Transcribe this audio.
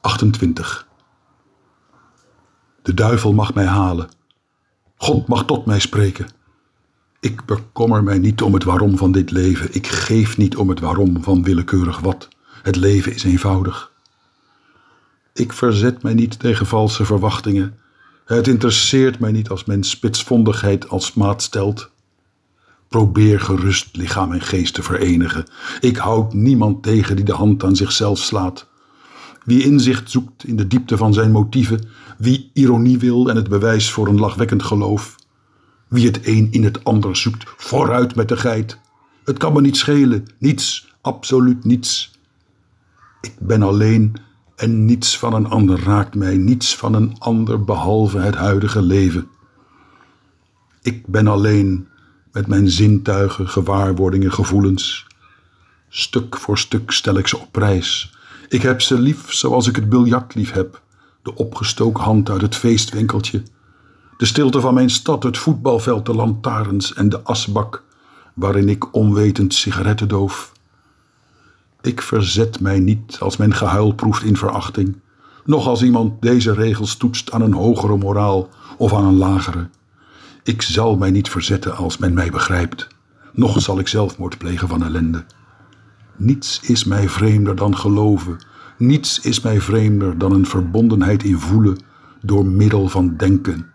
28. De duivel mag mij halen. God mag tot mij spreken. Ik bekommer mij niet om het waarom van dit leven. Ik geef niet om het waarom van willekeurig wat. Het leven is eenvoudig. Ik verzet mij niet tegen valse verwachtingen. Het interesseert mij niet als men spitsvondigheid als maat stelt. Probeer gerust lichaam en geest te verenigen. Ik houd niemand tegen die de hand aan zichzelf slaat. Wie inzicht zoekt in de diepte van zijn motieven, wie ironie wil en het bewijs voor een lachwekkend geloof, wie het een in het ander zoekt, vooruit met de geit. Het kan me niet schelen, niets, absoluut niets. Ik ben alleen en niets van een ander raakt mij, niets van een ander behalve het huidige leven. Ik ben alleen met mijn zintuigen, gewaarwordingen, gevoelens. Stuk voor stuk stel ik ze op prijs. Ik heb ze lief zoals ik het biljart lief heb, de opgestoken hand uit het feestwinkeltje, de stilte van mijn stad, het voetbalveld, de lantaarns en de asbak waarin ik onwetend sigaretten doof. Ik verzet mij niet als men gehuil proeft in verachting, noch als iemand deze regels toetst aan een hogere moraal of aan een lagere. Ik zal mij niet verzetten als men mij begrijpt, noch zal ik zelfmoord plegen van ellende. Niets is mij vreemder dan geloven, niets is mij vreemder dan een verbondenheid in voelen door middel van denken.